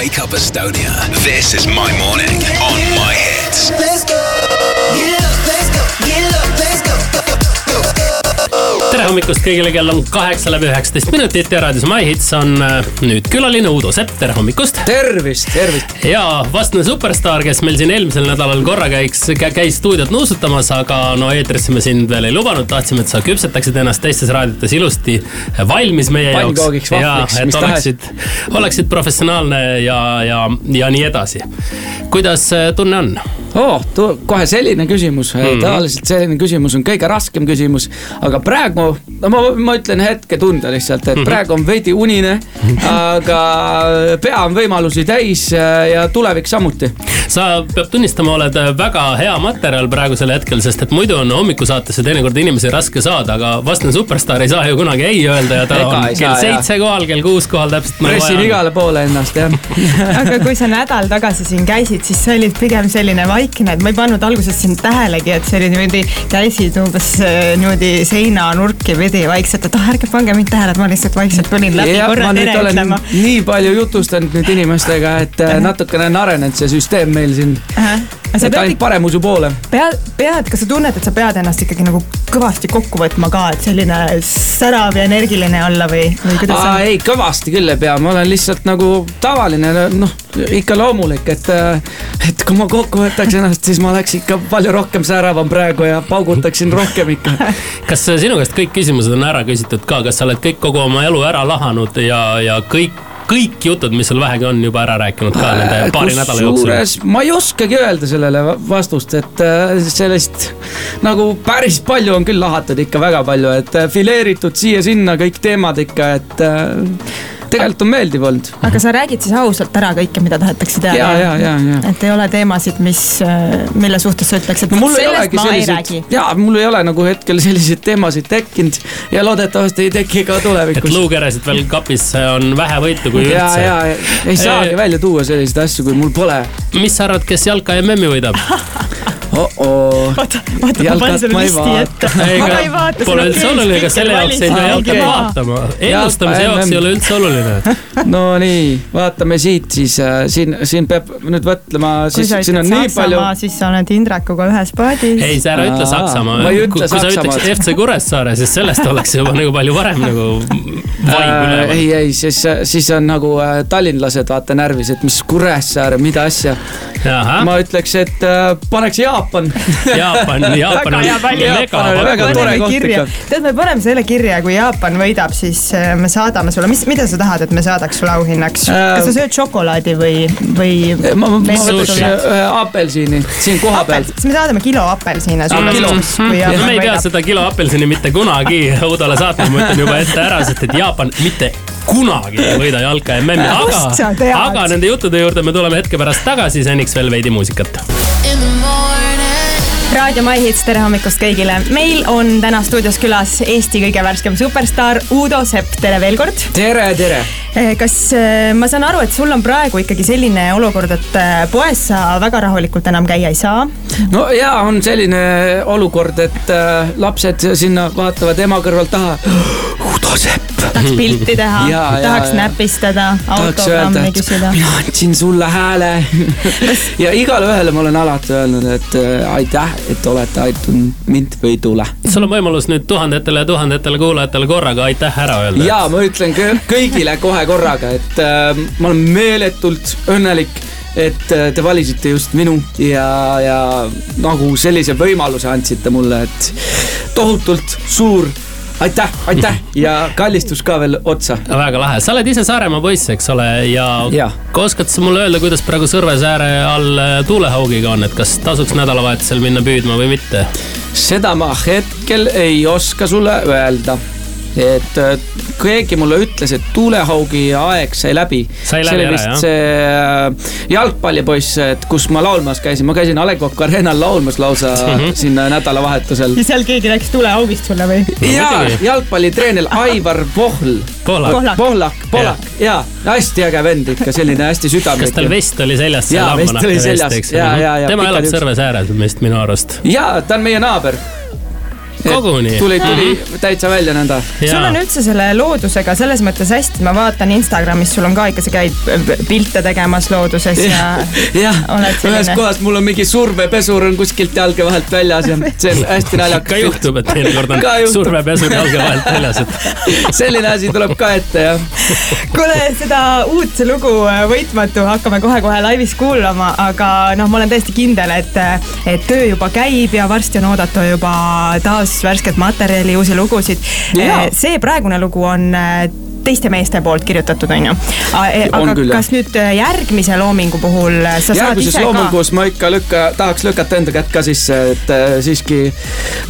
Wake Up Estonia. This is my morning on my hits. Let's go. Get up, let's go. Get up. Tere hommikust kõigile, kell on kaheksa läbi üheksateist minutit ja raadios My Hits on äh, nüüd külaline Uudo Sepp, tere hommikust. tervist, tervist. ja vastane superstaar, kes meil siin eelmisel nädalal korra käiks, käis stuudiot nuusutamas, aga no eetrisse me sind veel ei lubanud, tahtsime, et sa küpsetaksid ennast teistes raadiotes ilusti valmis meie jaoks. Pannkoogiks, vahvliks, et mis oleksid, oleksid professionaalne ja, ja, ja nii edasi. kuidas äh, tunne on? Oh, kohe selline küsimus mm. -hmm. tavaliselt selline küsimus on kõige raskem küsimus, aga praegu, no ma, ma ütlen hetketunde lihtsalt, et Mhm. praegu on veidi unine, aga pea on võimalusi täis ja tulevik samuti. sa peab tunnistama, oled väga hea materjal praegusel hetkel, sest et muidu on hommikusaatesse teinekord inimesi raske saada, aga vastane superstaar ei saa ju kunagi ei öelda ja ta Ega on kell seitse kohal, kell kuus kohal täpselt nagu pressin igale poole ennast jah aga kui sa nädal tagasi siin käisid, siis see oli pigem selline vaikne, et ma ei pannud alguses sind tähelegi, et see oli niimoodi, käisid umbes äh, niimoodi seinanurki pidi vaikselt, et ah ärge pange mind tähele, et ma lihtsalt vaikselt tulin läbi jah, korra tere ütlema. nii palju jutustanud nüüd inimestega, et äh, natukene on arenenud see süsteem meil siin. aga sa et ainult ikka, paremusu poole. pead, pead, kas sa tunned, et sa pead ennast ikkagi nagu kõvasti kokku võtma ka, et selline särav ja energiline olla või, või kuidas Aa, on? ei, kõvasti küll ei pea, ma olen lihtsalt nagu tavaline, noh, ikka loomulik, et, et kui ma kokku võtaks ennast, siis ma oleks ikka palju rohkem säravam praegu ja paugutaksin rohkem ikka. kas sinu käest kõik küsimused on ära küsitud ka, kas sa oled kõik kogu oma elu ära lahanud ja, ja kõik kõik jutud, mis sul vähegi on juba ära rääkinud ka nende paari nädala jooksul? ma ei oskagi öelda sellele va- vastust, et äh, sellist nagu päris palju on küll lahatud ikka väga palju, et äh, fileeritud siia-sinna kõik teemad ikka, et äh, tegelikult on meeldiv olnud. aga sa räägid siis ausalt ära kõike, mida tahetakse teada? ja, ja, ja, ja. et ei ole teemasid, mis, mille suhtes sa ütleks, et no ei sellest olegi ma ei selliseid räägi,. jaa, mul ei ole nagu hetkel selliseid teemasid tekkinud ja loodetavasti ei teki ka et tulevikus. luukeresid veel kapis on vähe võitu, kui ja, üldse. ja ei saagi Eh, välja tuua selliseid asju, kui mul pole mis sa arvad, kes jalka MM-i võidab? oh-oh. oota, oota, ma panen selle ma listi ette. Ega ei vaata. Pole üldse oluline, ega selle jaoks ei pea okei. vaatama. ennustamise jaoks MM. ei ole üldse oluline. no nii, vaatame siit siis äh, siin, siin peab nüüd mõtlema, siis siin on nii palju siis sa oled Indrekuga ühes paadis. ei, sa ära ütle Aa, Saksamaa. ma kui sa ütleksid FC Kuressaare, siis sellest oleks juba nagu palju parem nagu vibe äh, üleval. ei, ei siis, siis on nagu äh, tallinlased vaata närvis, et mis Kuressaare, mida asja. Ma ütleks, et äh, paneks Jaapan Jaapan, Jaapan on mega väga tore paneme koht kirja ikka., tead, me paneme selle kirja, kui Jaapan võidab, siis äh, me saadame sulle, mis, mida sa tahad, et me saadaks sulle auhinnaks Äh, kas sa sööd šokolaadi või, või? ma, ma võtaks sulle? ühe apelsini siin kohapeal. siis me saadame kilo apelsine sulle kilo. siis, kui no Jaapan me ei pea seda kilo apelsini mitte kunagi Udole saatma, ma ütlen juba ette ära, sest et Jaapan mitte kunagi ei võida jalka MM-i, aga aga nende juttude juurde me tuleme hetke pärast tagasi, seniks veel veidi muusikat. raadio My Hits, tere hommikust kõigile. meil on täna stuudios külas Eesti kõige värskem superstaar Uudo Sepp, tere veel kord. tere, tere. Kas äh, ma saan aru, et sul on praegu ikkagi selline olukord, et äh, poes sa väga rahulikult enam käia ei saa? no ja on selline olukord, et lapsed sinna vaatavad ema kõrvalt taha. Udo Sepp. tahaks pilti teha tahaks ja. näpistada, autogrammi küsida. mina andsin sulle hääle. ja igale ühele ma olen alati öelnud, et äh, aitäh, et olete aidanud mind või tule. Sul on võimalus nüüd tuhandetele ja tuhandetele kuulajatele korraga aitäh ära öelda. ja ma ütlen kõ- kõigile kohe korraga, et äh, ma olen meeletult õnnelik et äh, te valisite just minu ja, ja nagu sellise võimaluse andsite mulle, et tohutult suur aitäh, aitäh ja kallistus ka veel otsa. väga lahe, sa oled ise Saaremaa poiss, eks ole, ja, Jah. oskad sa mulle öelda, kuidas praegu Sõrvesääre all äh, tuulehaugiga on, et kas tasuks nädalavahetusel minna püüdma või mitte? seda ma hetkel ei oska sulle öelda. Et äh, keegi mulle ütles, et tuulehaugi aeg sai läbi. See oli ära, vist jah? see äh, jalgpallipoiss, et kus ma laulmas käisin, ma käisin A Le Coq Arena'l laulmas lausa Mhm. sinna nädalavahetusel. ja seal keegi rääkis tuleaugist sulle või? ja muidugi. jalgpallitreener Aivar Pohl. Pohlak, Pohlak. Pohlak, Pohlak ja hästi äge vend ikka, selline hästi südamlik. kas tal vest oli seljas? Jaa, vest oli seljas. eks Jaa, jaa, jaa, tema elab juuksed. Sõrvesääres vist minu arust. ja ta on meie naaber. Koguni. tuli, tuli täitsa välja nõnda. sul on üldse selle loodusega selles mõttes hästi, ma vaatan Instagramis, sul on ka ikka, sa käid pilte tegemas looduses ja jah, oled ühes kohas mul on mingi survepesur on kuskilt jalge vahelt väljas ja see on hästi ka naljakas. juhtub, et teinekord Ka on survepesur jalge vahelt väljas, et selline asi tuleb ka ette jah. kuule, seda uut lugu äh, Võitmatu hakkame kohe-kohe laivis kuulama, aga noh, ma olen täiesti kindel, et, et töö juba käib ja varsti on oodata juba taas värsket materjali, uusi lugusid Jaa.. see praegune lugu on äh, teiste meeste poolt kirjutatud, on ju. Aga küll, kas nüüd äh, järgmise loomingu puhul äh, sa saad järgmises ise ka loomingus ma ikka lükka, tahaks lükata enda kätt ka sisse, et siiski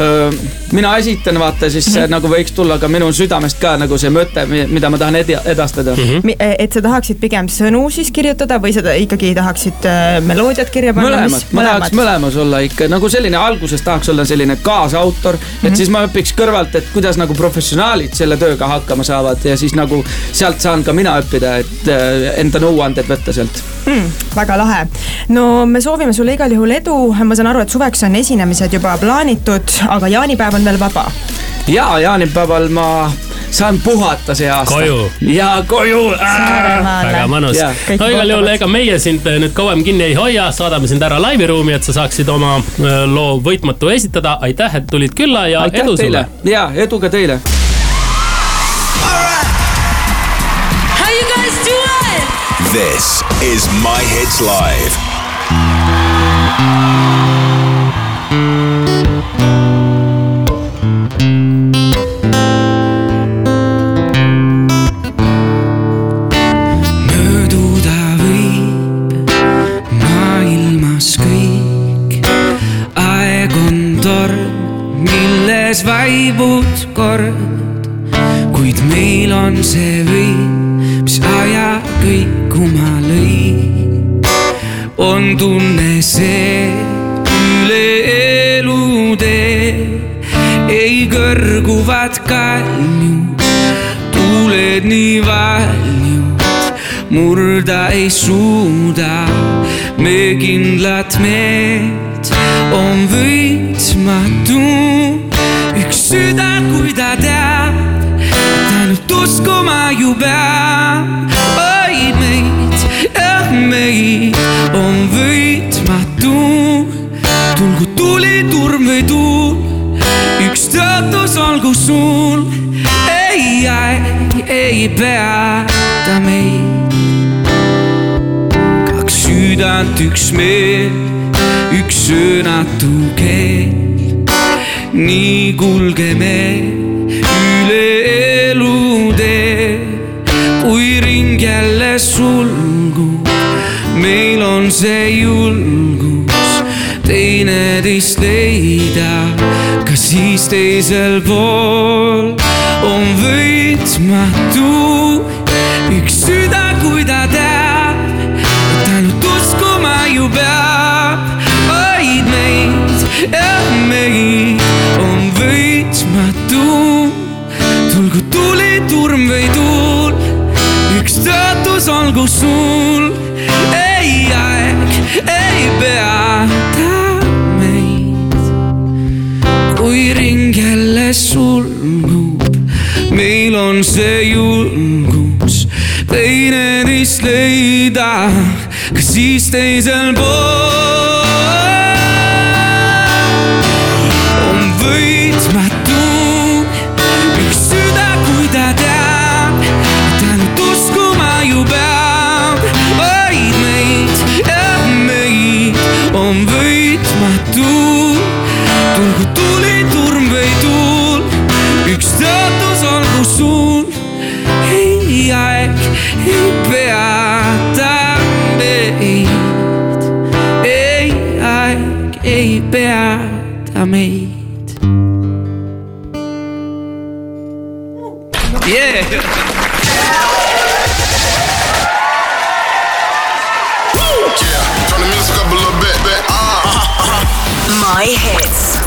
öö, mina esitan, vaata siis mm -hmm. nagu võiks tulla ka minu südamest ka nagu see mõte, mida ma tahan edastada mm. -hmm. Et sa tahaksid pigem sõnu siis kirjutada või sa ei tahaksid meloodiat kirja panna? mõlemad, ma tahaks mõlemas olla ikka nagu selline, alguses tahaks olla selline kaasautor mm, -hmm. et siis ma õpiks kõrvalt, et kuidas nagu professionaalid selle tööga hakkama saavad ja siis nagu sealt saan ka mina õppida, et äh, enda nõuanded võtta sealt. mm,. väga lahe. no me soovime sulle igal juhul edu, ma saan aru, et suveks on esinemised juba plaanitud, aga jaanipäev on veel vaba. ja jaanipäeval ma saan puhata see aasta. Koju. ja koju. väga mõnus no igal juhul, ega meie sind äh, nüüd kauem kinni ei hoia, saadame sind ära laiviruumi, et sa saaksid oma äh, loo Võitmatu esitada. aitäh, et tulid külla ja aitäh edu teile sulle. ja edu ka teile This is My Hits Live. mööduda võib maailmas kõik. aeg on torm, milles vaibud kord, kuid meil on see võim, mis aja kõikuma lõi. on tunne see üle elutee, ei kõrguvad kaljud, tuuled nii valjud, murda ei suuda. me kindlat meelt on võitmatu, üks süda, kui ta teab, et ainult uskuma ju peab. Meid on võitmatu, tulgu tuli, turm või tuul, üks tõotus olgu sul, ei aeg ei peata meid. kaks südant, üks meel, üks sõnatu keel, nii kulgeme üle elutee, kui ring jälle sulgub, meil on see julgus teineteist leida, ka siis teisel pool on võitmatu? Üks süda, kui ta teab, et ainult uskuma ju peab, hoid meid, jah meid on võitmatu. tulgu tuli, turm või tuul, üks tõotus olgu sul, jälle sulgub, meil on see julgus. Teineteist leida, ka siis teisel pool a little bit, bit. Uh, My hits.